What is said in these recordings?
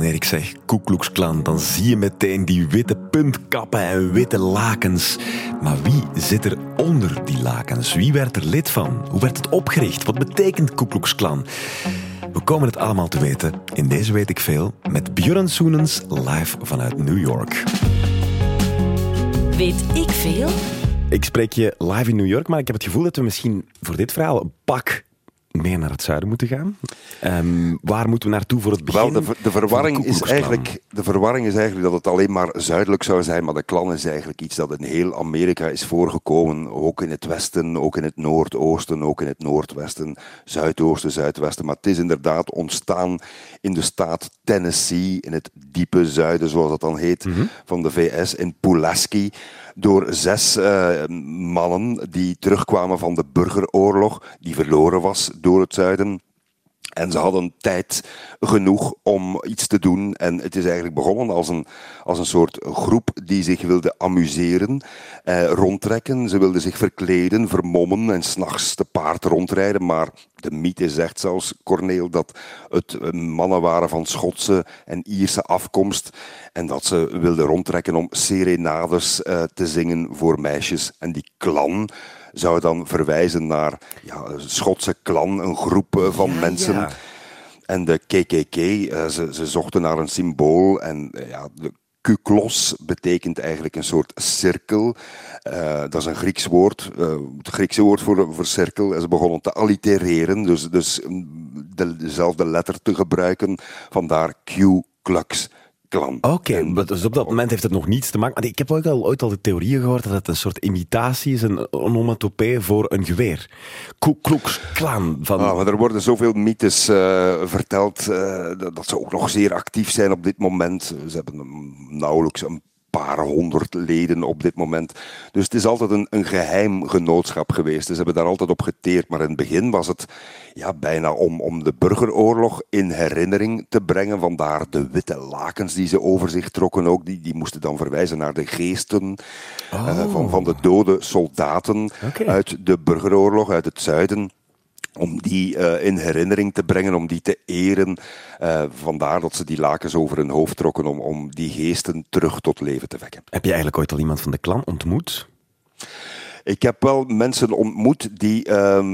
wanneer ik zeg Ku Klux Klan, dan zie je meteen die witte puntkappen en witte lakens. Maar wie zit er onder die lakens? Wie werd er lid van? Hoe werd het opgericht? Wat betekent Ku Klux Klan? We komen het allemaal te weten in deze Weet ik Veel met Björn Soenens live vanuit New York. Weet ik veel? Ik spreek je live in New York, maar ik heb het gevoel dat we misschien voor dit verhaal een pak meer naar het zuiden moeten gaan. Um, waar moeten we naartoe voor het begin? Wel, de, de verwarring is eigenlijk, de verwarring is eigenlijk dat het alleen maar zuidelijk zou zijn, maar de klan is eigenlijk iets dat in heel Amerika is voorgekomen, ook in het westen, ook in het noordoosten, ook in het noordwesten, zuidoosten, zuidwesten. Maar het is inderdaad ontstaan in de staat Tennessee, in het diepe zuiden, zoals dat dan heet, mm -hmm. van de VS, in Pulaski door zes uh, mannen die terugkwamen van de burgeroorlog, die verloren was door het zuiden. En ze hadden tijd genoeg om iets te doen. En het is eigenlijk begonnen als een, als een soort groep die zich wilde amuseren, eh, rondtrekken. Ze wilden zich verkleden, vermommen en s'nachts te paard rondrijden. Maar de mythe zegt zelfs, Corneel, dat het eh, mannen waren van Schotse en Ierse afkomst. En dat ze wilden rondtrekken om serenades uh, te zingen voor meisjes. En die klan zou dan verwijzen naar ja, een Schotse klan, een groep van ja, mensen. Ja. En de KKK, uh, ze, ze, zochten naar een symbool. En uh, ja, de Kuklos betekent eigenlijk een soort cirkel. Uh, dat is een Grieks woord, het Griekse woord voor, voor cirkel. En ze begonnen te allitereren, dus, dus de, dezelfde letter te gebruiken. Vandaar Q-Klux. Oké, okay, dus op dat moment heeft het nog niets te maken. Ik heb ook al ooit al de theorieën gehoord dat het een soort imitatie is, een onomatopee voor een geweer. Klux Klan. Van... Ah, maar er worden zoveel mythes uh, verteld uh, dat ze ook nog zeer actief zijn op dit moment. Ze hebben nauwelijks een paar honderd leden op dit moment. Dus het is altijd een, een geheim genootschap geweest. Dus ze hebben daar altijd op geteerd. Maar in het begin was het ja, bijna om, om de burgeroorlog in herinnering te brengen. Vandaar de witte lakens die ze over zich trokken ook. Die, die moesten dan verwijzen naar de geesten oh. uh, van, van de dode soldaten okay. uit de burgeroorlog, uit het zuiden om die uh, in herinnering te brengen, om die te eren. Uh, vandaar dat ze die lakens over hun hoofd trokken om, om die geesten terug tot leven te wekken. Heb je eigenlijk ooit al iemand van de klan ontmoet? Ik heb wel mensen ontmoet die uh,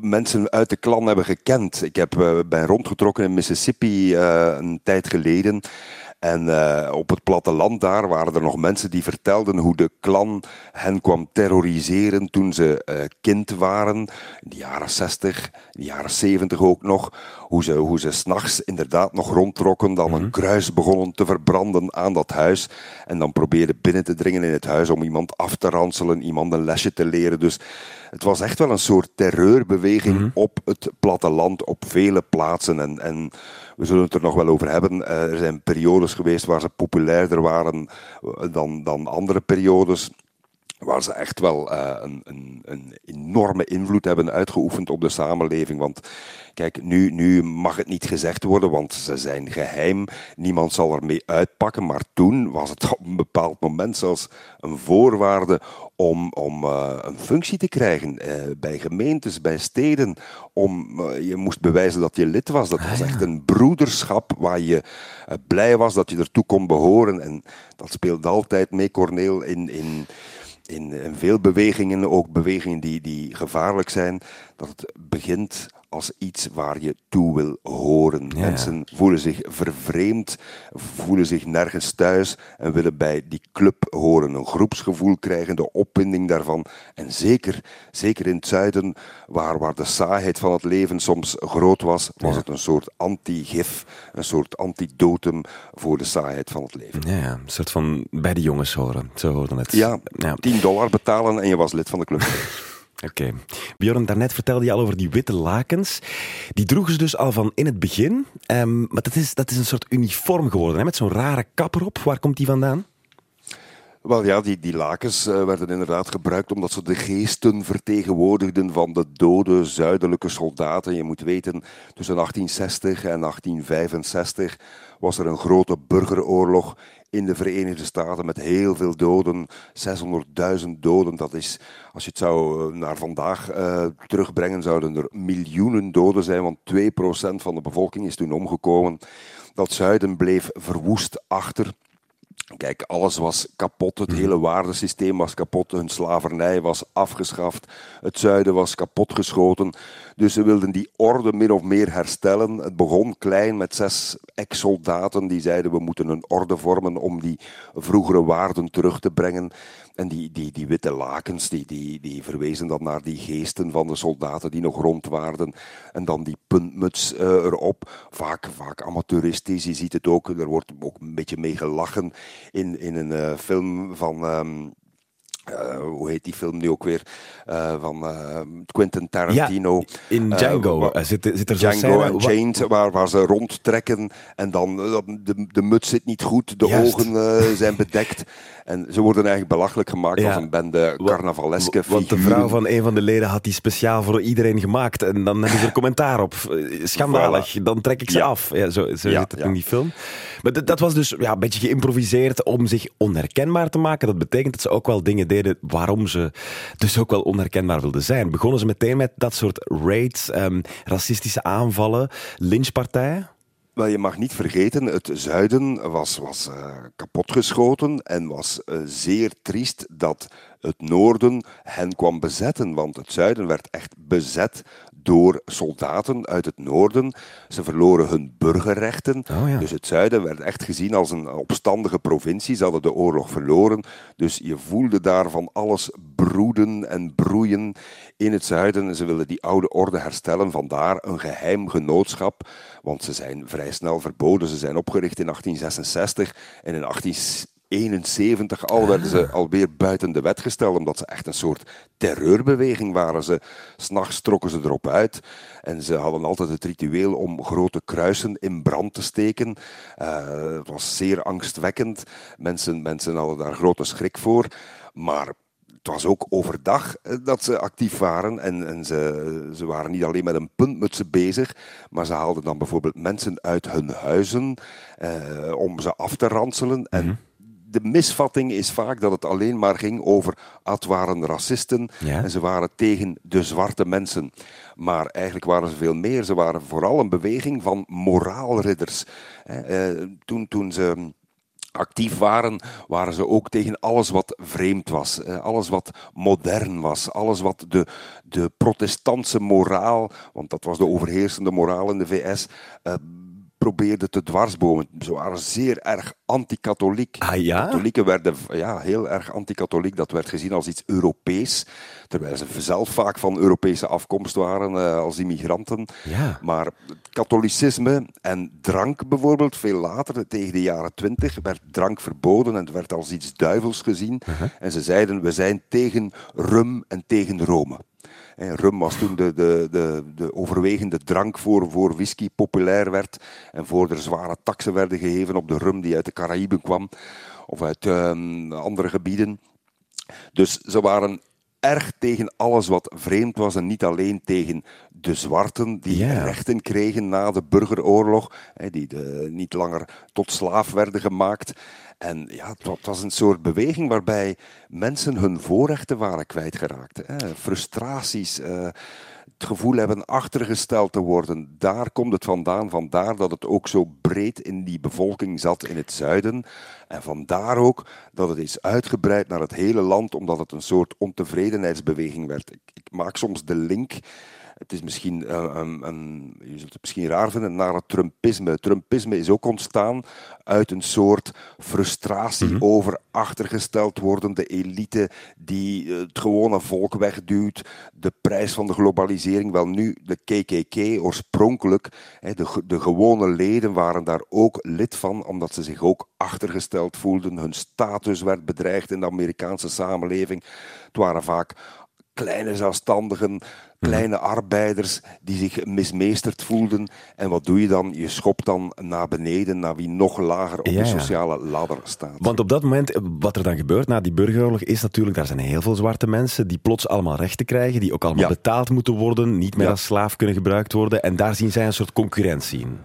mensen uit de klan hebben gekend. Ik heb, uh, ben rondgetrokken in Mississippi een tijd geleden. En uh, op het platteland daar waren er nog mensen die vertelden hoe de klan hen kwam terroriseren toen ze uh, kind waren. In de jaren 60, in de jaren 70 ook nog. Hoe ze, hoe ze s'nachts inderdaad nog rondtrokken, dan mm -hmm. een kruis begonnen te verbranden aan dat huis. En dan probeerden binnen te dringen in het huis om iemand af te ranselen, iemand een lesje te leren. Dus het was echt wel een soort terreurbeweging mm -hmm. op het platteland, op vele plaatsen. En, en we zullen het er nog wel over hebben. Uh, er zijn periodes geweest waar ze populairder waren dan, dan andere periodes waar ze echt wel uh, een, een, een, enorme invloed hebben uitgeoefend op de samenleving. Want kijk, nu, nu mag het niet gezegd worden, want ze zijn geheim. Niemand zal ermee uitpakken. Maar toen was het op een bepaald moment zelfs een voorwaarde om, om uh, een functie te krijgen uh, bij gemeentes, bij steden. Om, je moest bewijzen dat je lid was. Dat was echt een broederschap waar je blij was dat je ertoe kon behoren. En dat speelde altijd mee, Corneel, in... in in, in, veel bewegingen, ook bewegingen die, die gevaarlijk zijn, dat het begint als iets waar je toe wil horen. Ja. Mensen voelen zich vervreemd, voelen zich nergens thuis en willen bij die club horen. Een groepsgevoel krijgen, de opwinding daarvan. En zeker, zeker in het zuiden, waar, waar de saaiheid van het leven soms groot was, was ja. het een soort anti-gif, een soort antidotum voor de saaiheid van het leven. Ja, een soort van bij de jongens horen. Zo hoorden het. Ja, ja, 10 dollar betalen en je was lid van de club. Oké. Okay. Bjorn, daarnet vertelde je al over die witte lakens. Die droegen ze dus al van in het begin. Um, maar dat is, dat is een soort uniform geworden, hè? met zo'n rare kap erop. Waar komt die vandaan? Wel ja, die, die lakens uh, werden inderdaad gebruikt omdat ze de geesten vertegenwoordigden van de dode zuidelijke soldaten. Je moet weten, tussen 1860 en 1865 was er een grote burgeroorlog in de Verenigde Staten met heel veel doden. 600.000 doden. Dat is, als je het zou eh, naar vandaag uh, terugbrengen, zouden er miljoenen doden zijn, want 2% van de bevolking is toen omgekomen. Dat zuiden bleef verwoest achter. Kijk, alles was kapot. Het mhm. hele waardesysteem was kapot. Hun slavernij was afgeschaft. Het zuiden was kapotgeschoten. Dus ze wilden die orde min of meer herstellen. Het begon klein met zes ex-soldaten die zeiden we moeten een orde vormen om die vroegere waarden terug te brengen. En die, die, die witte lakens, die, die, die verwezen dan naar die geesten van de soldaten die nog rondwaarden. En dan die puntmuts uh, erop. Vaak, vaak amateuristisch, je ziet het ook. Er wordt ook een beetje mee gelachen in, in een uh, film van... Um, uh, hoe heet die film nu ook weer? Uh, van uh, Quentin Tarantino. Ja, in Django zit, zit er Django en Chained, waar, waar ze rondtrekken en dan de, de muts zit niet goed, de Juist. ogen zijn bedekt. En ze worden eigenlijk belachelijk gemaakt ja. als een bende carnavaleske Want de vrouw van een van de leden had die speciaal voor iedereen gemaakt. En dan hebben ze er commentaar op. Schandalig, dan trek ik ze ja. af. Ja, zo zo zit het in die film. Maar dat was dus ja, een beetje geïmproviseerd om zich onherkenbaar te maken. Dat betekent dat ze ook wel dingen waarom ze dus ook wel onherkenbaar wilden zijn. Begonnen ze meteen met dat soort raids, um, racistische aanvallen, lynchpartijen? Wel, je mag niet vergeten, het zuiden was, was uh, kapotgeschoten en was uh, zeer triest dat het noorden hen kwam bezetten. Want het zuiden werd echt bezet door soldaten uit het noorden. Ze verloren hun burgerrechten. Oh, dus het zuiden werd echt gezien als een opstandige provincie. Ze hadden de oorlog verloren. Dus je voelde daar van alles broeden en broeien in het zuiden. Ze wilden die oude orde herstellen. Vandaar een geheim genootschap. Want ze zijn vrij snel verboden. Ze zijn opgericht in 1866 en in 18 71 al werden ze ah. alweer buiten de wet gesteld, omdat ze echt een soort terreurbeweging waren. Ze, s'nachts trokken ze erop uit en ze hadden altijd het ritueel om grote kruisen in brand te steken. Uh, het was zeer angstwekkend. Mensen, mensen hadden daar grote schrik voor. Maar het was ook overdag eh, dat ze actief waren. En, en ze, ze waren niet alleen met een puntmutsen bezig, maar ze haalden dan bijvoorbeeld mensen uit hun huizen eh, om ze af te ranselen. En mhm de misvatting is vaak dat het alleen maar ging over het waren racisten en ze waren tegen de zwarte mensen. Maar eigenlijk waren ze veel meer. Ze waren vooral een beweging van moraalridders. Eh, toen, toen ze actief waren, waren ze ook tegen alles wat vreemd was, alles wat modern was, alles wat de, de protestantse moraal, want dat was de overheersende moraal in de VS, probeerde te dwarsbomen. Ze waren zeer erg anti-katholiek. Ah, ja? Katholieken werden ja, heel erg anti-katholiek. Dat werd gezien als iets Europees. Terwijl ze zelf vaak van Europese afkomst waren uh, als immigranten. Ja. Maar katholicisme en drank bijvoorbeeld, veel later, tegen de jaren twintig, werd drank verboden en het werd als iets duivels gezien. Uh -huh. En ze zeiden, we zijn tegen rum en tegen Rome. En rum was toen de, de, de, de overwegende drank voor, voor whisky populair werd. En voor er zware taxen werden gegeven op de rum die uit de Caraïben kwam. Of uit um, andere gebieden. Dus ze waren erg tegen alles wat vreemd was en niet alleen tegen de zwarten die yeah. rechten kregen na de burgeroorlog, die de, niet langer tot slaaf werden gemaakt. En ja, het was een soort beweging waarbij mensen hun voorrechten waren kwijtgeraakt. Frustraties, uh, het gevoel hebben achtergesteld te worden. Daar komt het vandaan. Vandaar dat het ook zo breed in die bevolking zat in het zuiden. En vandaar ook dat het is uitgebreid naar het hele land, omdat het een soort ontevredenheidsbeweging werd. Ik maak soms de link het is misschien, een, je zult het misschien raar vinden, naar het Trumpisme. Trumpisme is ook ontstaan uit een soort frustratie mm -hmm. over achtergesteld worden, de elite die het gewone volk wegduwt, de prijs van de globalisering. Wel nu, de KKK oorspronkelijk, de, de gewone leden waren daar ook lid van, omdat ze zich ook achtergesteld voelden. Hun status werd bedreigd in de Amerikaanse samenleving. Het waren vaak kleine zelfstandigen, kleine arbeiders die zich mismeesterd voelden. En wat doe je dan? Je schopt dan naar beneden, naar wie nog lager op Ja, de sociale ladder staat. Want op dat moment, eh, wat er dan gebeurt na die burgeroorlog, is natuurlijk, daar zijn heel veel zwarte mensen die plots allemaal rechten krijgen, die ook allemaal Ja. betaald moeten worden, niet meer Ja. als slaaf kunnen gebruikt worden. En daar zien zij een soort concurrentie in.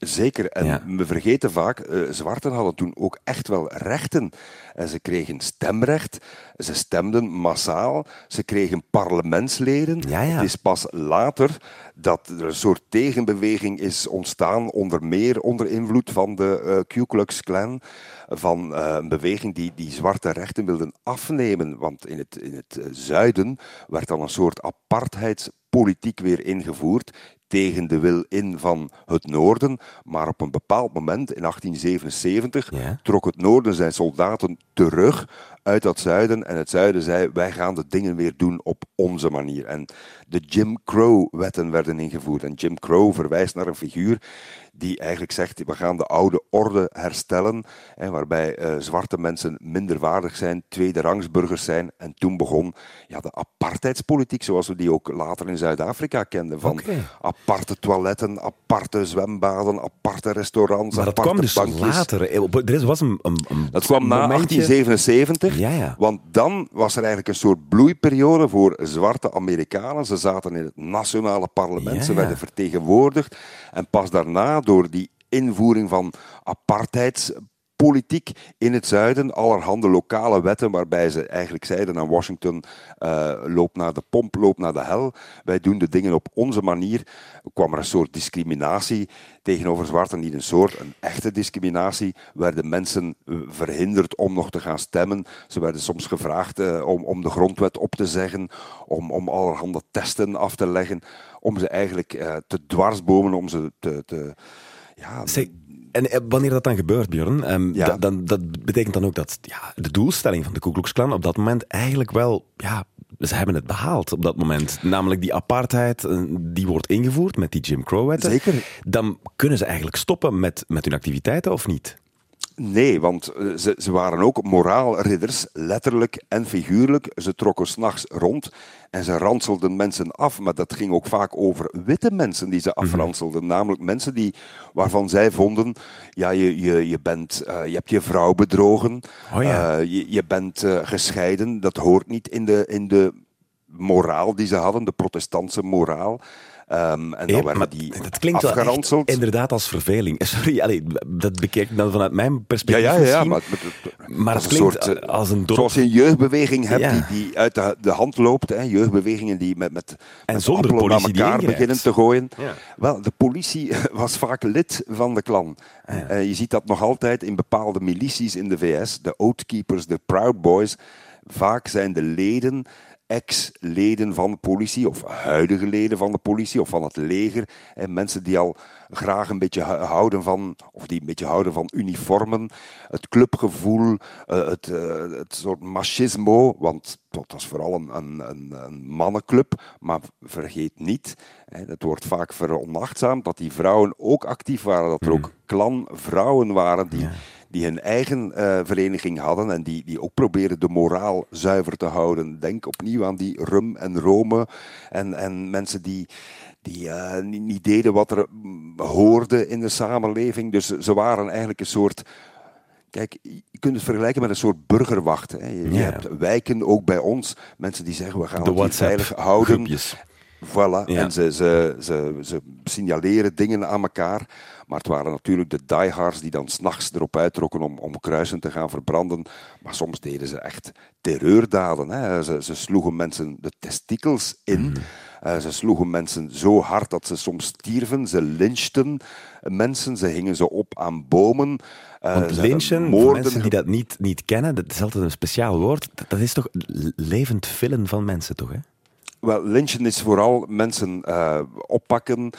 Zeker. En Ja. we vergeten vaak, eh, zwarten hadden toen ook echt wel rechten. En ze kregen stemrecht, ze stemden massaal, ze kregen parlementsleden. Ja, ja. Het is pas later dat er een soort tegenbeweging is ontstaan, onder meer onder invloed van de eh, Ku Klux Klan, van eh, een beweging die die zwarte rechten wilden afnemen. Want in het, in het zuiden werd dan een soort apartheidspolitiek weer ingevoerd tegen de wil in van het noorden. Maar op een bepaald moment, in 1877, Ja. trok het noorden zijn soldaten terug uit dat zuiden. En het zuiden zei, wij gaan de dingen weer doen op onze manier. En de Jim Crow-wetten werden ingevoerd. En Jim Crow verwijst naar een figuur die eigenlijk zegt, we gaan de oude orde herstellen, hè, waarbij eh, zwarte mensen minderwaardig zijn, tweederangsburgers zijn. En toen begon ja, de apartheidspolitiek, zoals we die ook later in Zuid-Afrika kenden. Van aparte toiletten, aparte zwembaden, aparte restaurants, Maar dat aparte kwam dus bankjes. later. Eh, Er was een, een, een Dat kwam na momentje- 1877, Ja, ja. want dan was er eigenlijk een soort bloeiperiode voor zwarte Amerikanen. Ze zaten in het nationale parlement, Ja, ze werden vertegenwoordigd. En pas daarna, door die invoering van apartheidspolitiek in het zuiden, allerhande lokale wetten waarbij ze eigenlijk zeiden aan Washington, eh, loop naar de pomp, loop naar de hel. Wij doen de dingen op onze manier. kwam er een soort discriminatie tegenover zwarten. Niet een soort, een echte discriminatie. Werden mensen eh, verhinderd om nog te gaan stemmen. Ze werden soms gevraagd eh, om, om de grondwet op te zeggen, om, om allerhande testen af te leggen, om ze eigenlijk te dwarsbomen, om ze te... te ja, en eh, wanneer dat dan gebeurt, Björn, ehm, Ja. dan, dat betekent dan ook dat ja, de doelstelling van de Ku Klux Klan op dat moment eigenlijk wel, ja, ze hebben het behaald op dat moment. Namelijk die apartheid, eh, die wordt ingevoerd met die Jim Crow-wetten. Zeker. Dan kunnen ze eigenlijk stoppen met, met hun activiteiten, of niet? Nee, want eh, ze, ze waren ook moraalridders, letterlijk en figuurlijk. Ze trokken s'nachts rond en ze ranselden mensen af. Maar dat ging ook vaak over witte mensen die ze afranselden. Namelijk mensen die, waarvan zij vonden, ja, je, je, je, bent, eh, je hebt je vrouw bedrogen, Oh ja. eh, je, je bent gescheiden. Dat hoort niet in de, in de moraal die ze hadden, de protestantse moraal. Ehm, en dan werden maar die dat klinkt wel inderdaad als verveling. Eh, Sorry, allee, dat bekijk ik dan vanuit mijn Ja, perspectief ja, ja, misschien. maar, het klinkt soort, eh, als een dorp. Zoals je een jeugdbeweging hebt Ja. die, die uit de, de hand loopt. Hè, jeugdbewegingen die met, met, met zonder politie naar elkaar beginnen te gooien. Ja. Wel, de politie was vaak lid van de klan. Eh, je ziet dat nog altijd in bepaalde milities in de VS. De Oathkeepers, de Proud Boys. Vaak zijn de leden ex-leden van de politie, of huidige leden van de politie, of van het leger. En mensen die al graag een beetje houden van, of die een beetje houden van uniformen, het clubgevoel, eh, het, eh, het soort machismo, want dat was vooral een, een, een, mannenclub. Maar vergeet niet, het wordt vaak veronachtzaamd dat die vrouwen ook actief waren, dat er ook klanvrouwen waren die die hun eigen eh, vereniging hadden en die, die ook probeerden de moraal zuiver te houden. Denk opnieuw aan die rum en Rome en, en mensen die, die eh, niet, niet deden wat er mm, hoorde in de samenleving. Dus ze waren eigenlijk een soort... Kijk, je kunt het vergelijken met een soort burgerwacht. Hè. Je, hebt wijken ook bij ons. Mensen die zeggen, we gaan De het veilig houden. Voilà, Ja. en ze, ze, ze, ze signaleren dingen aan elkaar. Maar het waren natuurlijk de diehards die dan s'nachts erop uittrokken om, om kruisen te gaan verbranden. Maar soms deden ze echt terreurdaden. Hè. Ze, ze sloegen mensen de testikels in. Mhm. Eh, ze sloegen mensen zo hard dat ze soms stierven. Ze lynchten mensen. Ze hingen ze op aan bomen. Eh, Want lynchen, voor moorden mensen die dat niet, niet kennen, dat is altijd een speciaal woord. Dat, dat is toch levend villen van mensen, toch? Hè? Wel, lynchen is vooral mensen eh, oppakken.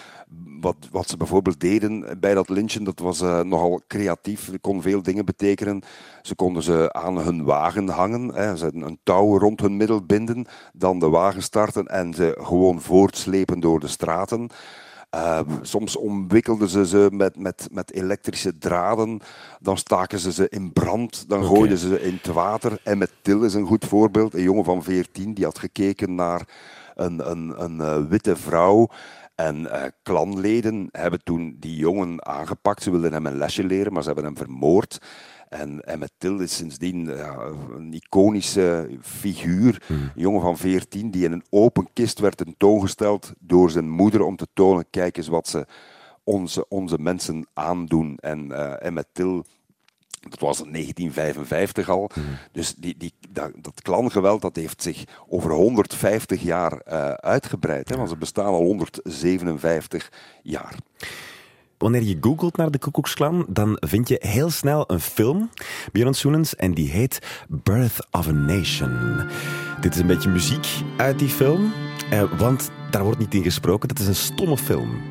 Wat, wat ze bijvoorbeeld deden bij dat lynchen, dat was eh, nogal creatief. Het kon veel dingen betekenen. Ze konden ze aan hun wagen hangen, hè. ze een touw rond hun middel binden, dan de wagen starten en ze gewoon voortslepen door de straten. Ehm, soms omwikkelden ze ze met, met, met elektrische draden. Dan staken ze ze in brand. Dan gooiden ze ze in het water. En met Til is een goed voorbeeld. Een jongen van 14 die had gekeken naar een, een, een uh, witte vrouw. En uh, klanleden hebben toen die jongen aangepakt. Ze wilden hem een lesje leren, maar ze hebben hem vermoord. En Emmett Till is sindsdien ja, een iconische figuur. Hmm. Een jongen van 14 die in een open kist werd tentoongesteld door zijn moeder om te tonen, kijk eens wat ze onze, onze mensen aandoen. En uh, Emmett Till dat was in 1955 al. Hmm. Dus die, die, dat, dat klangeweld dat heeft zich over 150 jaar uh, uitgebreid. Hè, want ze bestaan al 157 jaar. Wanneer je googelt naar de Koekoeksklan, dan vind je heel snel een film, Björn Soenens, en die heet Birth of a Nation. Dit is een beetje muziek uit die film, eh, want daar wordt niet in gesproken. Dat is een stomme film.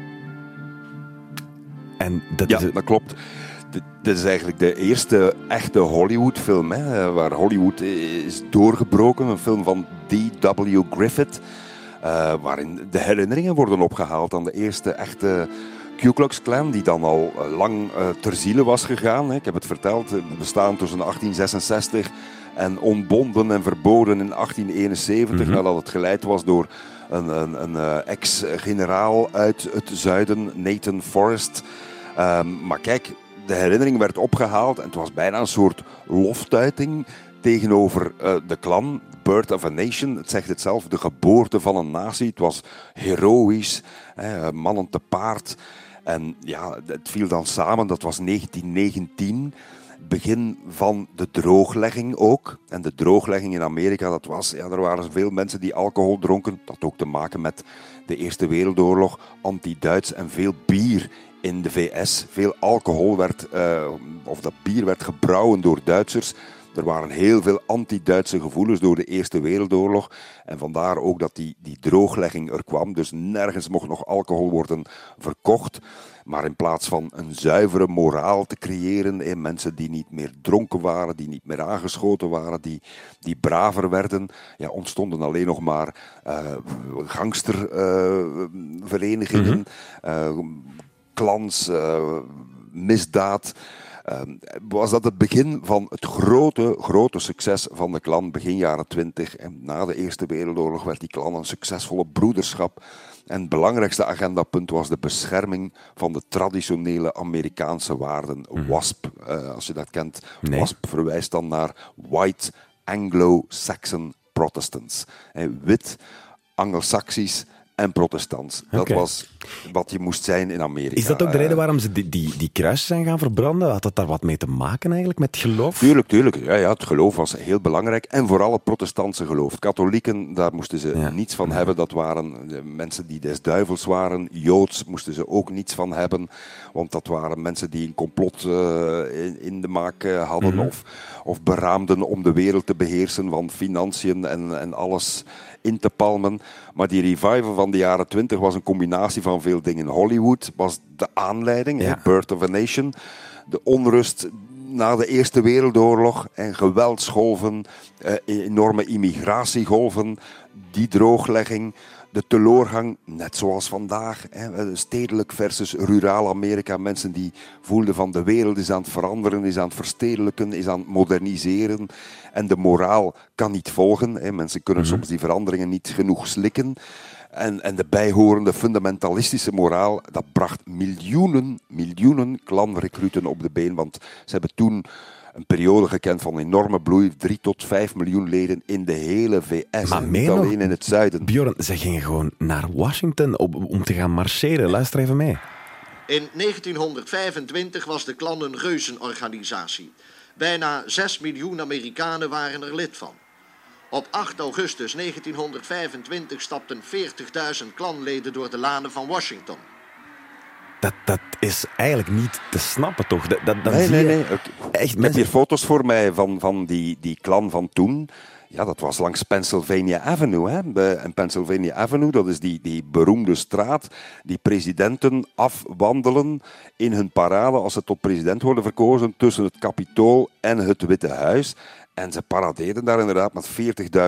En dat ja, is dat klopt. Dit is eigenlijk de eerste echte Hollywood-film, waar Hollywood is doorgebroken. Een film van D.W. Griffith, uh, waarin de herinneringen worden opgehaald aan de eerste echte Ku Klux Klan, die dan al eh, lang uh, ter ziele was gegaan. Ik heb het verteld, bestaan tussen 1866 en ontbonden en verboden in 1871, mm nadat het geleid was door een, een, een ex-generaal uit het zuiden, Nathan Forrest. Um, maar kijk, de herinnering werd opgehaald en het was bijna een soort loftuiting tegenover uh, de klan, Birth of a Nation. Het zegt het zelf, de geboorte van een natie. Het was heroïs, hè, mannen te paard. En ja, het viel dan samen, dat was 1919, begin van de drooglegging ook. En de drooglegging in Amerika, dat was, ja, er waren veel mensen die alcohol dronken. Dat had ook te maken met de Eerste Wereldoorlog, anti-Duits en veel bier in de VS. Veel alcohol werd, uh, of dat bier werd gebrouwen door Duitsers. Er waren heel veel anti-Duitse gevoelens door de Eerste Wereldoorlog. En vandaar ook dat die, die drooglegging er kwam. Dus nergens mocht nog alcohol worden verkocht. Maar in plaats van een zuivere moraal te creëren, in mensen die niet meer dronken waren, die niet meer aangeschoten waren, die, die braver werden, ja, ontstonden alleen nog maar uh, gangsterverenigingen, uh, uh, clans, misdaad. Ehm, was dat het begin van het grote, grote succes van de klan begin jaren 20. En na de Eerste Wereldoorlog werd die klan een succesvolle broederschap. En het belangrijkste agendapunt was de bescherming van de traditionele Amerikaanse waarden. Mhm. WASP, uh, als je dat kent. WASP verwijst dan naar White Anglo-Saxon Protestants. wit, Anglo-Saxisch en protestants. Dat was wat je moest zijn in Amerika. Is dat ook de reden eh, waarom ze die, die, die kruisen zijn gaan verbranden? Had dat daar wat mee te maken eigenlijk, met geloof? Tuurlijk, tuurlijk. Ja, ja, het geloof was heel belangrijk. En vooral het protestantse geloof. Katholieken, daar moesten ze niets van hebben. Dat waren mensen die des duivels waren. Joods moesten ze ook niets van hebben. Want dat waren mensen die een complot uh, in, in, de maak uh, hadden. Mhm. of, of beraamden om de wereld te beheersen van financiën en, en alles in te palmen. Maar die revival van de jaren twintig was een combinatie van veel dingen. Hollywood was de aanleiding, ja. Birth of a Nation. De onrust na de Eerste Wereldoorlog en geweldsgolven, eh, enorme immigratiegolven, die drooglegging de teleurgang, net zoals vandaag, hè, stedelijk versus ruraal Amerika. Mensen die voelden van de wereld is aan het veranderen, is aan het verstedelijken, is aan het moderniseren. En de moraal kan niet volgen. Hè. Mensen kunnen mhm. soms die veranderingen niet genoeg slikken. En, en de bijhorende fundamentalistische moraal, dat bracht miljoenen, miljoenen klanrecruten op de been. Want ze hebben toen een periode gekend van enorme bloei. 3 tot 5 miljoen leden in de hele VS. Maar niet alleen in het zuiden. Bjorn, ze gingen gewoon naar Washington om te gaan marcheren. Luister even mee. In 1925 was de klan een reuzenorganisatie. Bijna 6 miljoen Amerikanen waren er lid van. Op 8 augustus 1925 stapten 40.000 klanleden door de lanen van Washington dat, dat is eigenlijk niet te snappen, toch? Dat, dat, nee, nee, nee. Echt, Ik heb hier foto's voor mij van, van die, die klan van toen. Ja, dat was langs Pennsylvania Avenue. Hè. En Pennsylvania Avenue, dat is die, die beroemde straat die presidenten afwandelen in hun parade als ze tot president worden verkozen tussen het Capitool en het Witte Huis. En ze paradeerden daar inderdaad met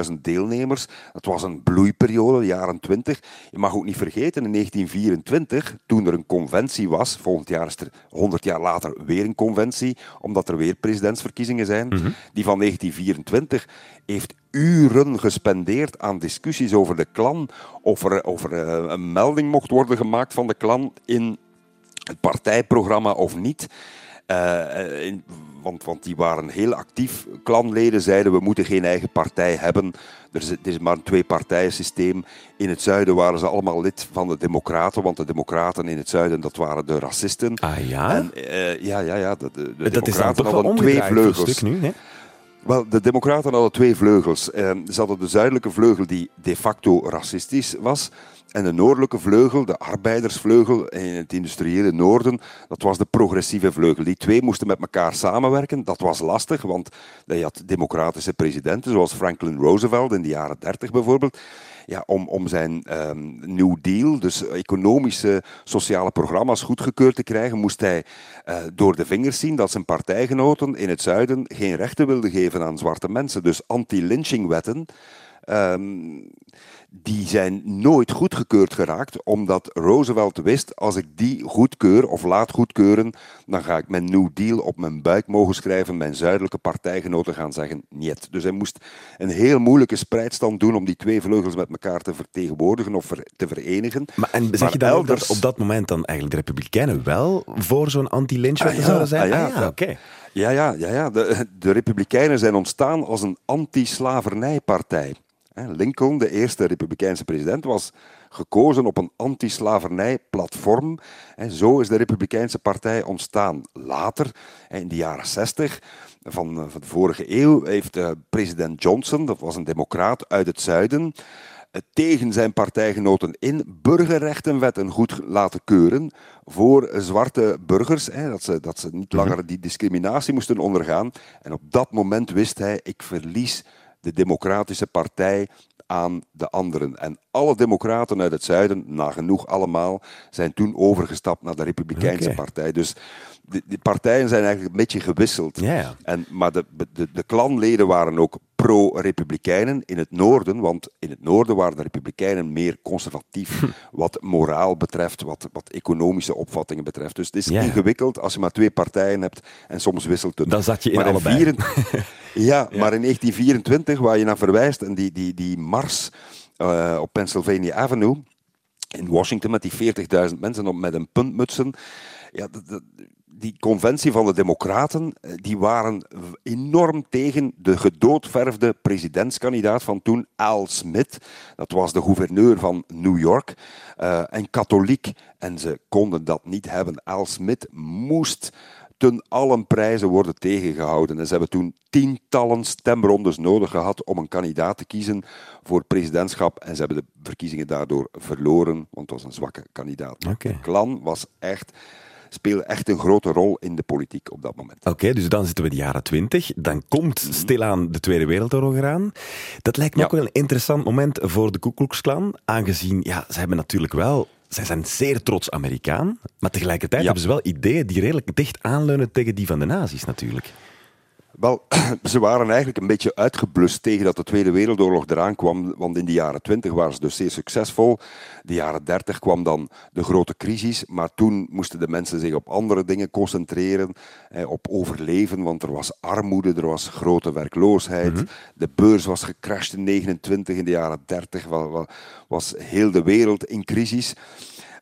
40.000 deelnemers. Het was een bloeiperiode, de jaren 20. Je mag ook niet vergeten, in 1924, toen er een conventie was, volgend jaar is er 100 jaar later weer een conventie, omdat er weer presidentsverkiezingen zijn. Mhm. Die van 1924 heeft uren gespendeerd aan discussies over de klan, of er, of er eh, een melding mocht worden gemaakt van de klan in het partijprogramma of niet. Eh, in- want, want die waren heel actief. Klanleden zeiden we moeten geen eigen partij hebben. Er is, het is maar een twee-partijen-systeem. In het zuiden waren ze allemaal lid van de Democraten, want de Democraten in het zuiden dat waren de racisten. Ah ja? En, eh, ja, ja, ja. De, de, de dat is dan toch wel twee vleugels. stuk nu, hè? Wel, de Democraten hadden twee vleugels. Eh, ze hadden de zuidelijke vleugel die de facto racistisch was. En de noordelijke vleugel, de arbeidersvleugel in het industriële noorden, dat was de progressieve vleugel. Die twee moesten met elkaar samenwerken. Dat was lastig, want je had democratische presidenten, zoals Franklin Roosevelt in de jaren 30 bijvoorbeeld. Ja, om, om zijn ehm, New Deal, dus economische, sociale programma's goedgekeurd te krijgen, moest hij eh, door de vingers zien dat zijn partijgenoten in het zuiden geen rechten wilden geven aan zwarte mensen. Dus anti-lynchingwetten ehm, die zijn nooit goedgekeurd geraakt, omdat Roosevelt wist, als ik die goedkeur of laat goedkeuren, dan ga ik mijn New Deal op mijn buik mogen schrijven, mijn zuidelijke partijgenoten gaan zeggen niet. Dus hij moest een heel moeilijke spreidstand doen om die twee vleugels met elkaar te vertegenwoordigen of te verenigen. Maar, en zeg Maar je dan ook dat elders- op dat moment dan eigenlijk de Republikeinen wel voor zo'n anti-lynchwet Ah, ja, zouden zijn? ah, ja. Ah, ja, oké. Ja, ja, ja, ja. De, de Republikeinen zijn ontstaan als een anti-slavernijpartij. Lincoln, de eerste Republikeinse president, was gekozen op een anti-slavernijplatform. En zo is de Republikeinse partij ontstaan. Later, in de jaren 60 van, eh, van de vorige eeuw, heeft eh, president Johnson, dat was een democraat uit het zuiden, tegen zijn partijgenoten in burgerrechtenwetten goed laten keuren voor zwarte burgers, hè, dat, ze, dat ze niet langer die discriminatie moesten ondergaan. En op dat moment wist hij, ik verlies de democratische partij aan de anderen. En alle democraten uit het zuiden, nagenoeg allemaal, zijn toen overgestapt naar de Republikeinse partij. Dus de, de partijen zijn eigenlijk een beetje gewisseld. En, maar de, de, de klanleden waren ook pro-republikeinen in het noorden, want in het noorden waren de republikeinen meer conservatief wat moraal betreft, wat, wat economische opvattingen betreft. Dus het is ingewikkeld als je maar twee partijen hebt en soms wisselt het. Dan zat je in maar allebei. ja, maar in 1924, waar je naar verwijst, en die, die, die mars eh, op Pennsylvania Avenue in Washington met die 40.000 mensen op, met een puntmutsen. Ja, dat- dat- die conventie van de Democraten, eh, die waren enorm tegen de gedoodverfde presidentskandidaat van toen, Al Smith. Dat was de gouverneur van New York eh, en katholiek. En ze konden dat niet hebben. Al Smith moest ten allen prijzen worden tegengehouden. En ze hebben toen tientallen stemrondes nodig gehad om een kandidaat te kiezen voor presidentschap. En ze hebben de verkiezingen daardoor verloren, want het was een zwakke kandidaat. De klan was echt, speelde echt een grote rol in de politiek op dat moment. Oké, dus dan zitten we in de jaren twintig. Dan komt stilaan de Tweede Wereldoorlog eraan. Dat lijkt me Ja. ook wel een interessant moment voor de Ku Klux Klan. Aangezien, ja, ze hebben natuurlijk wel... Zij zijn zeer trots Amerikaan. Maar tegelijkertijd Ja. hebben ze wel ideeën die redelijk dicht aanleunen tegen die van de nazi's natuurlijk. Wel, ze waren eigenlijk een beetje uitgeblust tegen dat de Tweede Wereldoorlog eraan kwam, want in de jaren 20 waren ze dus zeer succesvol. De jaren 30 kwam dan de grote crisis, maar toen moesten de mensen zich op andere dingen concentreren, eh, op overleven, want er was armoede, er was grote werkloosheid, de beurs was gecrashed in 29, in de jaren 30 wa- wa- was heel de wereld in crisis.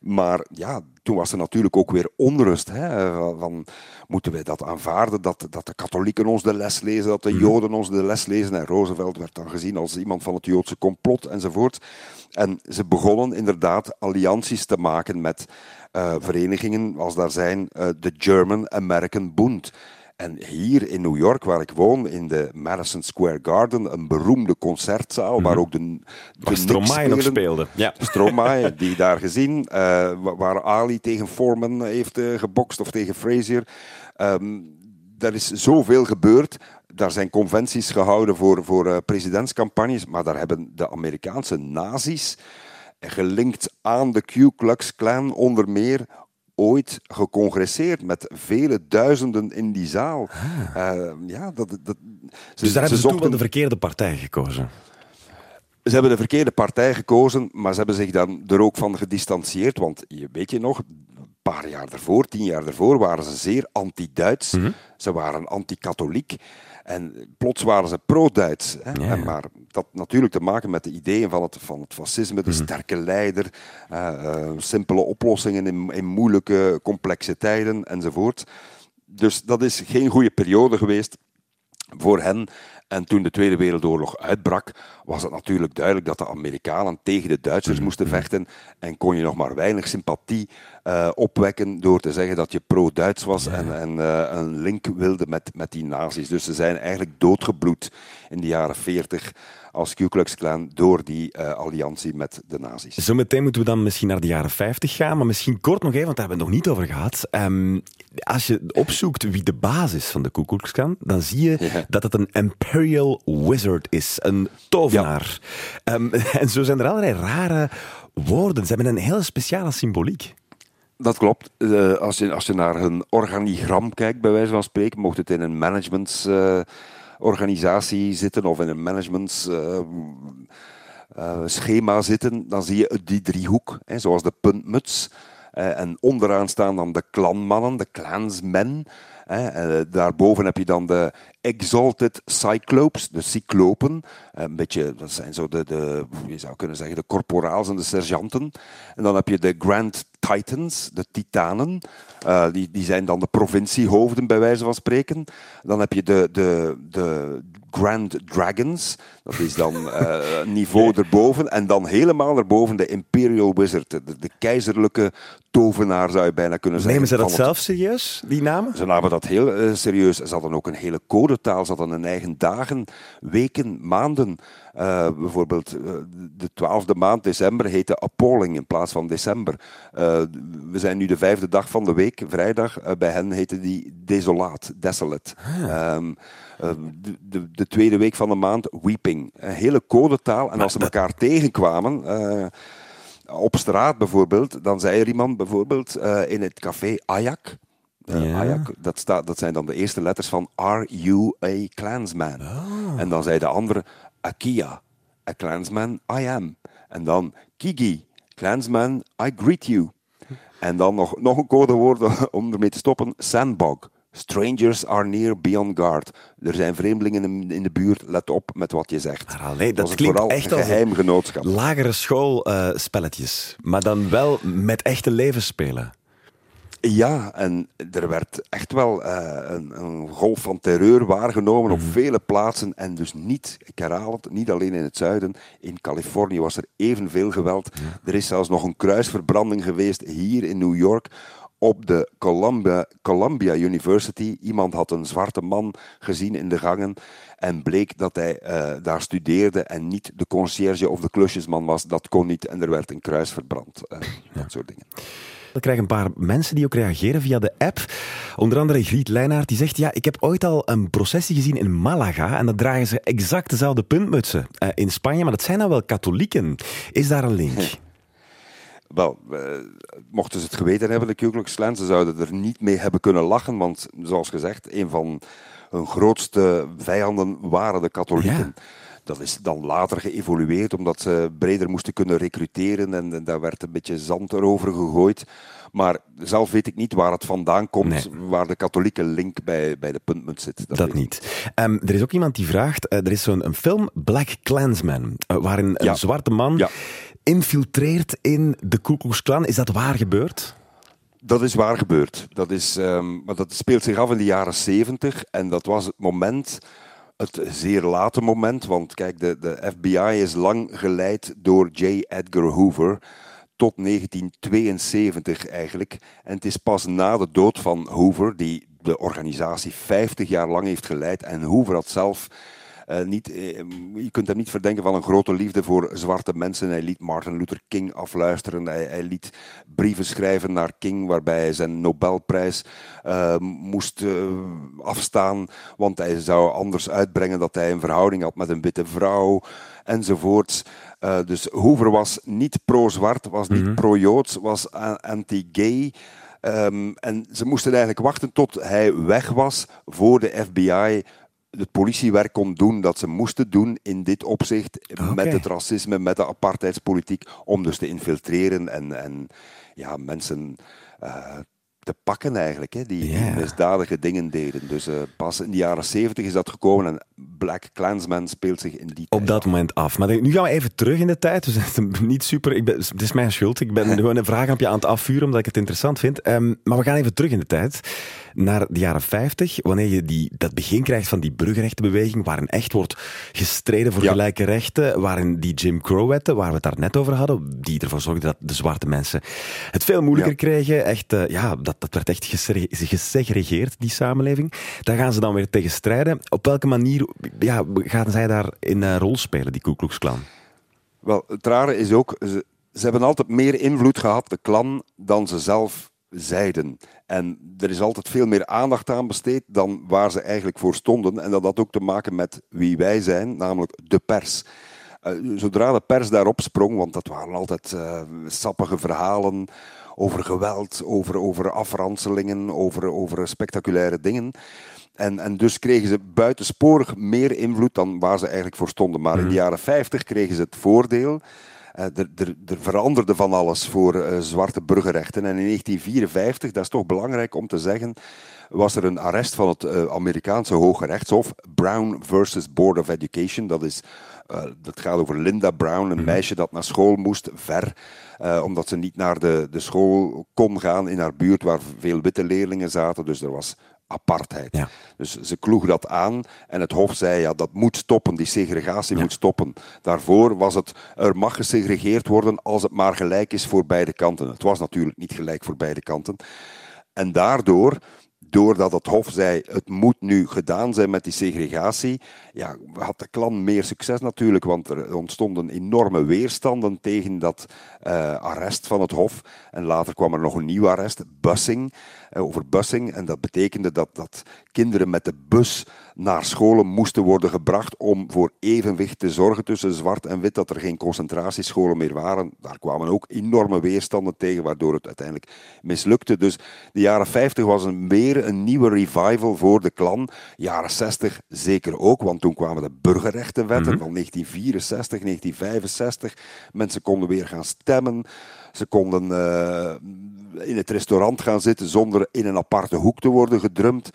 Maar ja, toen was er natuurlijk ook weer onrust. Hè, van, moeten wij dat aanvaarden, dat, dat de katholieken ons de les lezen, dat de joden ons de les lezen. En Roosevelt werd dan gezien als iemand van het joodse complot enzovoort. En ze begonnen inderdaad allianties te maken met eh, verenigingen als daar zijn eh, de German American Bund. En hier in New York, waar ik woon, in de Madison Square Garden, een beroemde concertzaal, waar ook de, de Mhm. Stromae nog speelde. Ja. Stromae, die daar gezien, eh, wa- waar Ali tegen Foreman heeft eh, gebokst of tegen Frazier. Ehm er is zoveel gebeurd. Daar zijn conventies gehouden voor, voor eh, presidentscampagnes, maar daar hebben de Amerikaanse nazi's, gelinkt aan de Ku Klux Klan onder meer, ooit gecongresseerd met vele duizenden in die zaal. Eh, ja, dat, dat, dus daar hebben ze, toen wel de verkeerde partij gekozen? Ze hebben de verkeerde partij gekozen, maar ze hebben zich dan er ook van gedistanceerd. Want je weet je nog, paar jaar ervoor, tien jaar ervoor, waren ze zeer anti-Duits. Mhm. Ze waren anti-katholiek. En plots waren ze pro-Duits. Ja. Maar dat natuurlijk te maken met de ideeën van het, van het fascisme, de mhm. sterke leider, uh, simpele oplossingen in, in moeilijke, complexe tijden enzovoort. Dus dat is geen goede periode geweest voor hen. En toen de Tweede Wereldoorlog uitbrak, was het natuurlijk duidelijk dat de Amerikanen tegen de Duitsers mhm. moesten vechten. En kon je nog maar weinig sympathie uh, opwekken door te zeggen dat je pro-Duits was en, en uh, een link wilde met, met die nazi's. Dus ze zijn eigenlijk doodgebloed in de jaren 40 als Ku Klux Klan door die uh, alliantie met de nazi's. Zometeen moeten we dan misschien naar de jaren 50 gaan, maar misschien kort nog even, want daar hebben we het nog niet over gehad. Um, als je opzoekt wie de basis van de Ku Klux Klan, dan zie je dat het een Imperial Wizard is, een tovenaar. Ja. Um, en zo zijn er allerlei rare woorden. Ze hebben een hele speciale symboliek. Dat klopt. Uh, als, je, als je naar hun organigram kijkt, bij wijze van spreken, mocht het in een management... Uh, organisatie zitten of in een managementschema uh, zitten, dan zie je die driehoek, hè, zoals de puntmuts. en onderaan staan dan de klanmannen, de clansmen. Hè. daarboven heb je dan de Exalted Cyclopes, de cyclopen. Een beetje, dat zijn zo de, de, je zou kunnen zeggen, de corporaals en de sergeanten. En dan heb je de Grand Titans, de titanen. Uh, die, die zijn dan de provinciehoofden, bij wijze van spreken. Dan heb je de, de, de Grand Dragons. Dat is dan uh, niveau erboven. En dan helemaal erboven de Imperial Wizard. De, de keizerlijke tovenaar, zou je bijna kunnen zeggen. Nemen ze dat zelf serieus, die namen? Ze namen dat heel uh, serieus. Ze hadden ook een hele codetaal. Ze hadden een eigen dagen, weken, maanden. Uh, bijvoorbeeld uh, de twaalfde maand, december, heette Appalling in plaats van december. Uh, we zijn nu de vijfde dag van de week, vrijdag. bij hen heette die Desolaat, Desolate. Ah. Um, de, de, de, tweede week van de maand, Weeping. Een hele codetaal. En als ze elkaar tegenkwamen op straat bijvoorbeeld, dan zei er iemand bijvoorbeeld in het café Ayak. Uh, Ayak, dat, staat, dat zijn dan de eerste letters van Are You a Klansman? Oh. En dan zei de andere Akia, a Klansman I am. En dan Kigi, Klansman I greet you. En dan nog, nog een codewoord om ermee te stoppen, Sandbog. Strangers are near, beyond guard. Er zijn vreemdelingen in de buurt, let op met wat je zegt. Maar allee, dat, klinkt echt als geheim genootschap. lagere schoolspelletjes, uh, maar dan wel met echte levensspelen. Ja, en er werd echt wel uh, een, een, golf van terreur waargenomen op mhm. vele plaatsen. En dus niet, ik herhaal het, niet alleen in het zuiden. In Californië was er evenveel geweld. Er is zelfs nog een kruisverbranding geweest hier in New York op de Columbia, Columbia University. Iemand had een zwarte man gezien in de gangen en bleek dat hij uh, daar studeerde en niet de conciërge of de klusjesman was. Dat kon niet en er werd een kruis verbrand. Uh, dat soort dingen. We krijgen een paar mensen die ook reageren via de app. Onder andere Griet Leijnaert, die zegt... Ja, ik heb ooit al een processie gezien in Malaga en dan dragen ze exact dezelfde puntmutsen uh, in Spanje, maar dat zijn dan wel katholieken. Is daar een link? Wel, uh, mochten ze het geweten hebben, de Klan, ze zouden er niet mee hebben kunnen lachen, want zoals gezegd, een van hun grootste vijanden waren de katholieken. Ja. Dat is dan later geëvolueerd, omdat ze breder moesten kunnen recruteren en, daar werd een beetje zand erover gegooid. Maar zelf weet ik niet waar het vandaan komt, waar de katholieke link bij, bij de puntmunt zit. Dat, niet. Um, er is ook iemand die vraagt, uh, er is zo'n film, Black Klansman, uh, waarin een zwarte man ja. infiltreert in de Ku Klux Klan. Is dat waar gebeurd? Dat is waar gebeurd. Dat, is, um, maar dat speelt zich af in de jaren zeventig en dat was het moment het zeer late moment. Want kijk, de, de FBI is lang geleid door J. Edgar Hoover tot 1972 eigenlijk. En het is pas na de dood van Hoover, die de organisatie 50 jaar lang heeft geleid. En Hoover had zelf niet, uh, je kunt hem niet verdenken van een grote liefde voor zwarte mensen. Hij liet Martin Luther King afluisteren. Hij, hij liet brieven schrijven naar King waarbij hij zijn Nobelprijs uh, moest afstaan. Want hij zou anders uitbrengen dat hij een verhouding had met een witte vrouw enzovoorts. dus Hoover was niet pro-zwart, was niet mm pro-joods, was anti-gay. Um, en ze moesten eigenlijk wachten tot hij weg was voor de FBI het politiewerk kon doen dat ze moesten doen in dit opzicht. Met het racisme, met de apartheidspolitiek. Om dus te infiltreren en, en ja, mensen eh, te pakken eigenlijk. Hè, die, Ja. misdadige dingen deden. Dus eh, pas in de jaren zeventig is dat gekomen. En Black Klansman speelt zich in die op tijd dat moment af. Maar nu gaan we even terug in de tijd. Dus het is niet super. Ik ben, het is mijn schuld. Ik ben gewoon een vraag op aan het afvuren omdat ik het interessant vind. Ehm, maar we gaan even terug in de tijd. Naar de jaren 50. Wanneer je die, dat begin krijgt van die burgerrechtenbeweging. Waarin echt wordt gestreden voor Ja. gelijke rechten. Waarin die Jim Crow-wetten, waar we het daar net over hadden. Die ervoor zorgden dat de zwarte mensen het veel moeilijker Ja. kregen. Echt, eh, ja, dat, dat werd echt gesegre- gesegregeerd, die samenleving. Daar gaan ze dan weer tegen strijden. Op welke manier ja, gaan zij daar in een rol spelen, die Ku Klux Klan? Wel, het rare is ook, ze, ze hebben altijd meer invloed gehad, de klan, dan ze zelf zeiden. En er is altijd veel meer aandacht aan besteed dan waar ze eigenlijk voor stonden. En dat had ook te maken met wie wij zijn, namelijk de pers. Eh, zodra de pers daarop sprong, want dat waren altijd eh, sappige verhalen over geweld, over, over afranselingen, over, over spectaculaire dingen. En, en dus kregen ze buitensporig meer invloed dan waar ze eigenlijk voor stonden. Maar in de jaren 50 kregen ze het voordeel. eh, er, er, er veranderde van alles voor eh, zwarte burgerrechten. En in 1954, dat is toch belangrijk om te zeggen, was er een arrest van het eh, Amerikaanse Hoge Rechtshof, Brown versus Board of Education. Dat, is, dat gaat over Linda Brown, een meisje dat naar school moest, ver, eh, omdat ze niet naar de, de school kon gaan in haar buurt waar veel witte leerlingen zaten. Dus er was apartheid. Ja. Dus ze kloeg dat aan en het Hof zei, ja, dat moet stoppen, die segregatie moet stoppen. Daarvoor was het, er mag gesegregeerd worden als het maar gelijk is voor beide kanten. Het was natuurlijk niet gelijk voor beide kanten. En daardoor, doordat het Hof zei, het moet nu gedaan zijn met die segregatie, ja, had de klan meer succes natuurlijk, want er ontstonden enorme weerstanden tegen dat eh, arrest van het Hof. En later kwam er nog een nieuw arrest, busing, eh, over busing. En dat betekende dat, dat kinderen met de bus naar scholen moesten worden gebracht om voor evenwicht te zorgen tussen zwart en wit, dat er geen concentratiescholen meer waren. Daar kwamen ook enorme weerstanden tegen, waardoor het uiteindelijk mislukte. Dus de jaren 50 was een, weer een nieuwe revival voor de klan. Jaren 60 zeker ook, want toen kwamen de burgerrechtenwetten van 1964, 1965. Mensen konden weer gaan stemmen. Ze konden eh, in het restaurant gaan zitten zonder in een aparte hoek te worden gedrumd.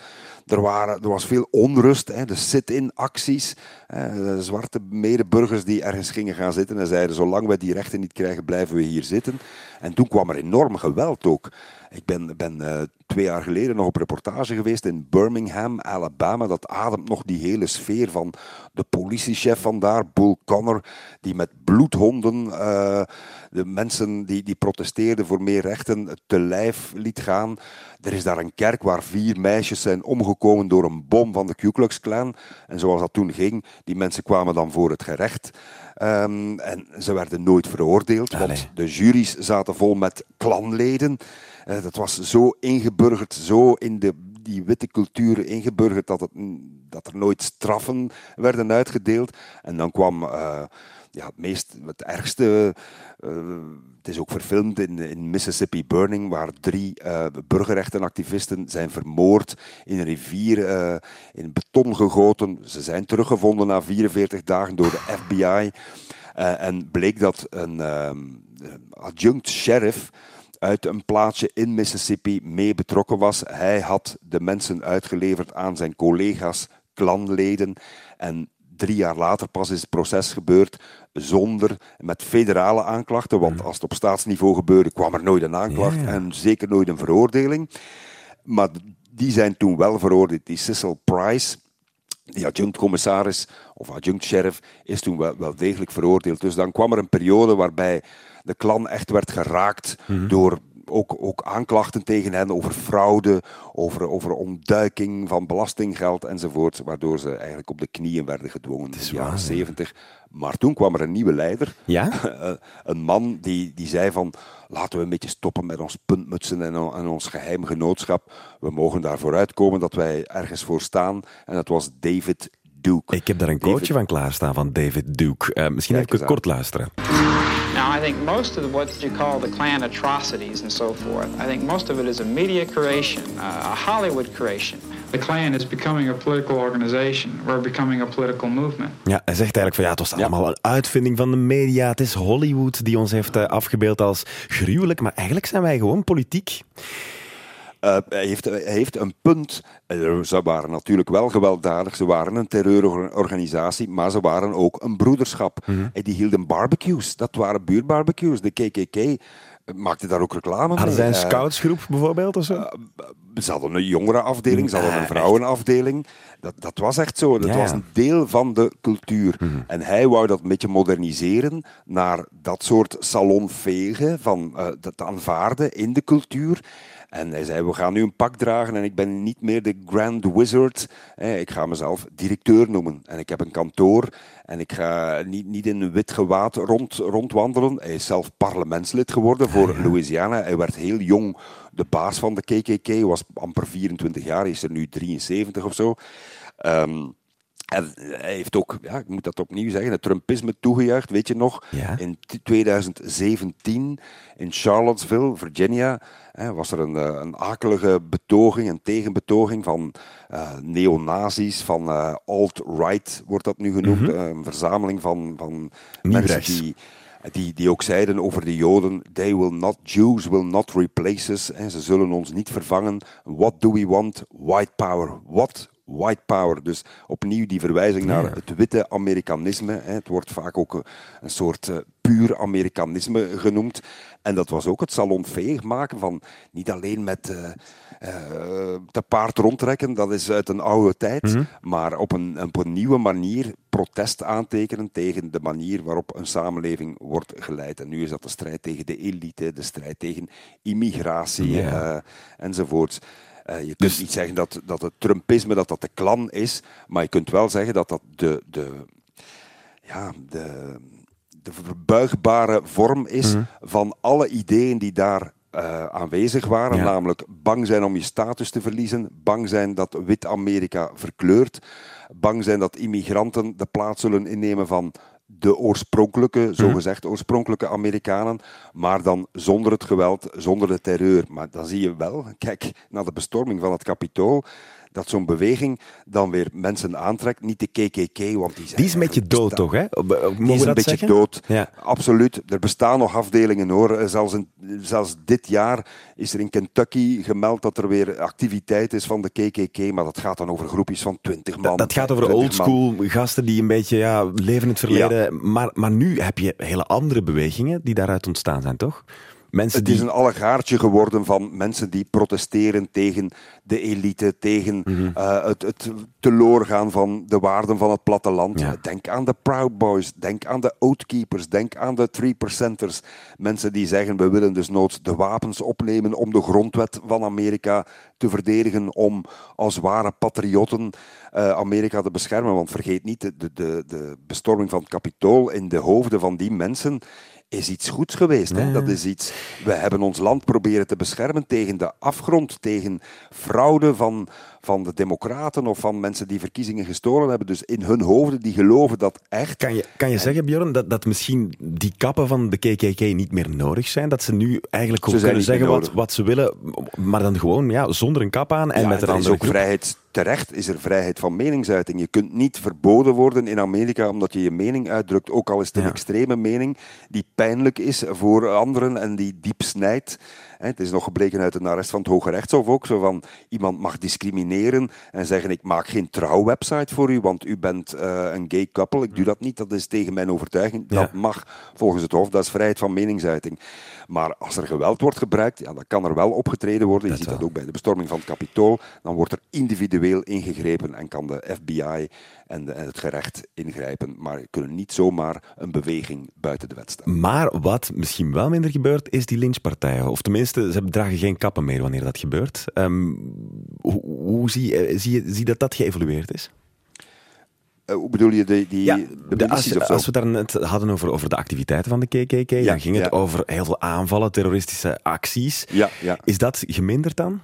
Er, waren, er was veel onrust, hè, de sit-in acties. de zwarte medeburgers die ergens gingen gaan zitten en zeiden: Zolang wij die rechten niet krijgen, blijven we hier zitten. En toen kwam er enorm geweld ook. Ik ben, ben eh, twee jaar geleden nog op reportage geweest in Birmingham, Alabama. Dat ademt nog die hele sfeer van de politiechef van daar, Bull Connor, die met bloedhonden eh, de mensen die, die protesteerden voor meer rechten te lijf liet gaan. Er is daar een kerk waar vier meisjes zijn omgekomen door een bom van de Ku Klux Klan. En zoals dat toen ging, die mensen kwamen dan voor het gerecht. Ehm, en ze werden nooit veroordeeld, Allee. want de juries zaten vol met klanleden. Eh, dat was zo ingeburgerd, zo in de, die witte cultuur ingeburgerd, dat, het, dat er nooit straffen werden uitgedeeld. En dan kwam eh, ja, het, meest, het ergste. eh, het is ook verfilmd in, in Mississippi Burning, waar drie burgerrechtenactivisten zijn vermoord in een rivier, eh, in beton gegoten. Ze zijn teruggevonden na 44 dagen door de FBI. En bleek dat een adjunct sheriff uit een plaatsje in Mississippi mee betrokken was. Hij had de mensen uitgeleverd aan zijn collega's, klanleden. En drie jaar later pas is het proces gebeurd zonder, met federale aanklachten. Want als het op staatsniveau gebeurde, kwam er nooit een aanklacht en zeker nooit een veroordeling. Maar die zijn toen wel veroordeeld. Die Cecil Price, die adjunct-commissaris of adjunct-sheriff, is toen wel, wel degelijk veroordeeld. Dus dan kwam er een periode waarbij de klan echt werd geraakt door ook, ook aanklachten tegen hen over fraude, over, over ontduiking van belastinggeld enzovoort, waardoor ze eigenlijk op de knieën werden gedwongen in de jaren zeventig. Maar toen kwam er een nieuwe leider, Ja? eh, een man die, die zei van laten we een beetje stoppen met ons puntmutsen en, en ons geheim genootschap. We mogen daarvoor uitkomen dat wij ergens voor staan. En dat was David Duke. Ik heb daar een David- quoteje van klaarstaan van David Duke. Eh, misschien Kijk even kort luisteren. Now, I think most of the, what you call the Klan atrocities and so forth, I think most of it is a media creation, uh, a Hollywood creation. The Klan is becoming a political organization. We're becoming a political movement. Ja, hij zegt eigenlijk van ja, het was allemaal een uitvinding van de media. Het is Hollywood die ons heeft uh, afgebeeld als gruwelijk, maar eigenlijk zijn wij gewoon politiek. Uh, hij, heeft, heeft een punt. Ze waren natuurlijk wel gewelddadig. Ze waren een terreurorganisatie, maar ze waren ook een broederschap. Mm -hmm. En die hielden barbecues. Dat waren buurtbarbecues. De KKK maakte daar ook reclame mee. Hadden zij een scoutsgroep bijvoorbeeld of zo? Uh, ze hadden een jongerenafdeling, ze hadden een vrouwenafdeling. Dat, dat was echt zo. Dat ja. was een deel van de cultuur. Mm. En hij wou dat een beetje moderniseren naar dat soort salonvegen van uh, dat aanvaarden in de cultuur. En hij zei, we gaan nu een pak dragen en ik ben niet meer de Grand Wizard. Ik ga mezelf directeur noemen. En ik heb een kantoor en ik ga niet, niet in een wit gewaad rond, rondwandelen. Hij is zelf parlementslid geworden voor Louisiana. Hij werd heel jong de baas van de KKK. Hij was amper 24 jaar, hij is er nu 73 of zo. Um, en hij heeft ook, ja, ik moet dat opnieuw zeggen, het Trumpisme toegejuicht. Weet je nog, ja. in 2017 in Charlottesville, Virginia, was er een, een akelige betoging, een tegenbetoging van uh, neonazis, van uh, alt-right wordt dat nu genoemd. Mhm. Een verzameling van, van mensen die, die, die ook zeiden over de Joden, they will not, Jews will not replace us. Ze zullen ons niet vervangen. What do we want? White power. What? White power. Dus opnieuw die verwijzing naar het witte Amerikanisme. Het wordt vaak ook een, een soort eh, puur Amerikanisme genoemd. En dat was ook het salonveeg maken van niet alleen met eh, eh, te paard rondtrekken, dat is uit een oude tijd, Mhm. maar op een, op een nieuwe manier protest aantekenen tegen de manier waarop een samenleving wordt geleid. En nu is dat de strijd tegen de elite, de strijd tegen immigratie eh, enzovoorts. Eh, je kunt Dus- niet zeggen dat, dat het Trumpisme dat dat de klan is, maar je kunt wel zeggen dat dat de, de, ja, de, de verbuigbare vorm is Mhm. van alle ideeën die daar eh, aanwezig waren. Ja. Namelijk bang zijn om je status te verliezen, bang zijn dat wit Amerika verkleurt, bang zijn dat immigranten de plaats zullen innemen van de oorspronkelijke, zogezegd oorspronkelijke Amerikanen, maar dan zonder het geweld, zonder de terreur. Maar dan zie je wel, kijk naar de bestorming van het Capitool, dat zo'n beweging dan weer mensen aantrekt. Niet de KKK, want die zijn Die is een beetje dood, toch? Hè? Mogen die is een beetje zeggen? dood. Ja. Absoluut. Er bestaan nog afdelingen hoor. Eh, Zelfs, zelfs dit jaar is er in Kentucky gemeld dat er weer activiteit is van de KKK. Maar dat gaat dan over groepjes van 20 man. Dat, dat gaat over 20 man. oldschool gasten die een beetje ja, leven in het verleden. Maar, maar nu heb je hele andere bewegingen die daaruit ontstaan zijn, toch? Mensen Het die... is een allegaartje geworden van mensen die protesteren tegen de elite, tegen Mhm. eh, het, het teloorgaan van de waarden van het platteland. Ja. Denk aan de Proud Boys, denk aan de Oathkeepers, denk aan de Three Percenters. Mensen die zeggen, we willen dus noods de wapens opnemen om de grondwet van Amerika te verdedigen, om als ware patriotten eh, Amerika te beschermen. Want vergeet niet, de, de, de bestorming van het Capitool in de hoofden van die mensen is iets goeds geweest. Hè? Dat is iets. We hebben ons land proberen te beschermen tegen de afgrond, tegen fraude van, van de democraten of van mensen die verkiezingen gestolen hebben. Dus in hun hoofden die geloven dat echt. Kan je, kan je zeggen, Bjorn, dat, dat misschien die kappen van de KKK niet meer nodig zijn? Dat ze nu eigenlijk gewoon kunnen zeggen wat, wat ze willen, maar dan gewoon ja, zonder een kap aan en Ja, met een er is andere ook groep. vrijheid. Terecht is er vrijheid van meningsuiting. Je kunt niet verboden worden in Amerika omdat je je mening uitdrukt, ook al is het een Ja. extreme mening die pijnlijk is voor anderen en die diep snijdt. Het is nog gebleken uit een arrest van het Hoge Rechtshof ook, zo van iemand mag discrimineren en zeggen ik maak geen trouwwebsite voor u, want u bent eh, een gay couple. Ik doe dat niet, dat is tegen mijn overtuiging. Ja. Dat mag volgens het Hof, dat is vrijheid van meningsuiting. Maar als er geweld wordt gebruikt, ja, dan kan er wel opgetreden worden. Je Dat ziet wel. dat ook bij de bestorming van het Capitool. Dan wordt er individueel ingegrepen en kan de FBI en, en het gerecht ingrijpen. Maar je kunnen niet zomaar een beweging buiten de wet stellen. Maar wat misschien wel minder gebeurt, is die lynchpartijen. Of tenminste, ze dragen geen kappen meer wanneer dat gebeurt. Ehm, hoe hoe zie, eh, zie, je, zie dat dat geëvolueerd is? Eh, hoe bedoel je, die, die Ja, de de- als, we daar net hadden over, over de activiteiten van de KKK, dan ging het ja. over heel veel aanvallen, terroristische acties. Ja, ja. Is dat geminderd dan?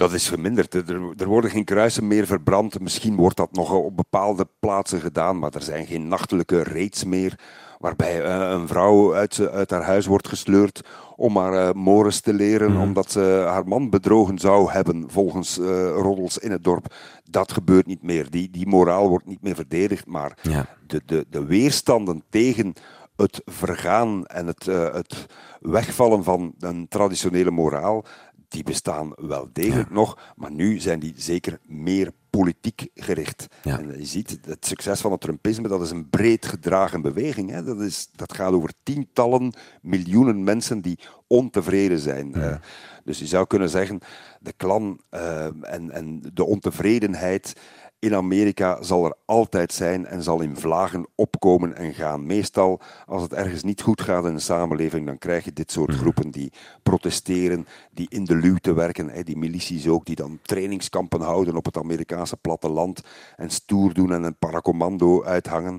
Dat is geminderd. Er, er worden geen kruisen meer verbrand. Misschien wordt dat nog op bepaalde plaatsen gedaan, maar er zijn geen nachtelijke raids meer waarbij eh, een vrouw uit, uit haar huis wordt gesleurd om maar uh, Morris te leren, Mhm. omdat ze haar man bedrogen zou hebben, volgens eh, roddels in het dorp. Dat gebeurt niet meer. Die, die moraal wordt niet meer verdedigd, maar Ja. de, de, de weerstanden tegen het vergaan en het, het wegvallen van een traditionele moraal, die bestaan wel degelijk nog, maar nu zijn die zeker meer politiek gericht. Ja. En je ziet, het succes van het Trumpisme, dat is een breed gedragen beweging. Hè. Dat, is, dat gaat over tientallen miljoenen mensen die ontevreden zijn. Dus je zou kunnen zeggen, de klan eh, en, en de ontevredenheid in Amerika zal er altijd zijn en zal in vlagen opkomen en gaan. Meestal, als het ergens niet goed gaat in een samenleving, dan krijg je dit soort groepen die protesteren, die in de luwte werken, die milities ook, die dan trainingskampen houden op het Amerikaanse platteland en stoer doen en een paracommando uithangen,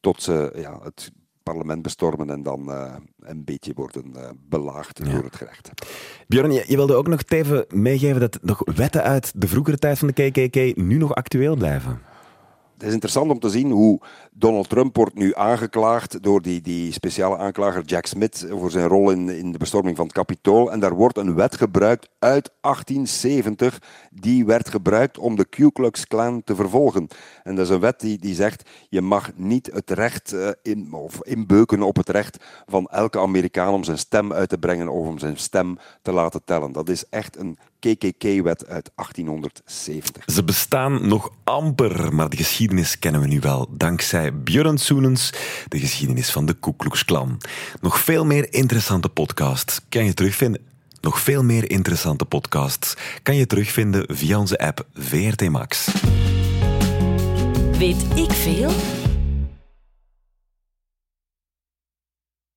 tot ze ja, het parlement bestormen en dan eh, een beetje worden eh, belaagd door het gerecht. Björn, je, je wilde ook nog even meegeven dat nog wetten uit de vroegere tijd van de KKK nu nog actueel blijven. Het is interessant om te zien hoe Donald Trump wordt nu aangeklaagd door die, die speciale aanklager Jack Smith voor zijn rol in, in de bestorming van het Capitool. En daar wordt een wet gebruikt uit 1870. Die werd gebruikt om de Ku Klux Klan te vervolgen. En dat is een wet die, die zegt, je mag niet het recht eh, in, of inbeuken op het recht van elke Amerikaan om zijn stem uit te brengen of om zijn stem te laten tellen. Dat is echt een KKK-wet uit 1870. Ze bestaan nog amper, maar de geschiedenis kennen we nu wel. Dankzij Björn Soenens, de geschiedenis van de Ku Klux Klan. Nog veel meer interessante podcasts kan je terugvinden. Nog veel meer interessante podcasts kan je terugvinden via onze app VRT Max. Weet ik veel?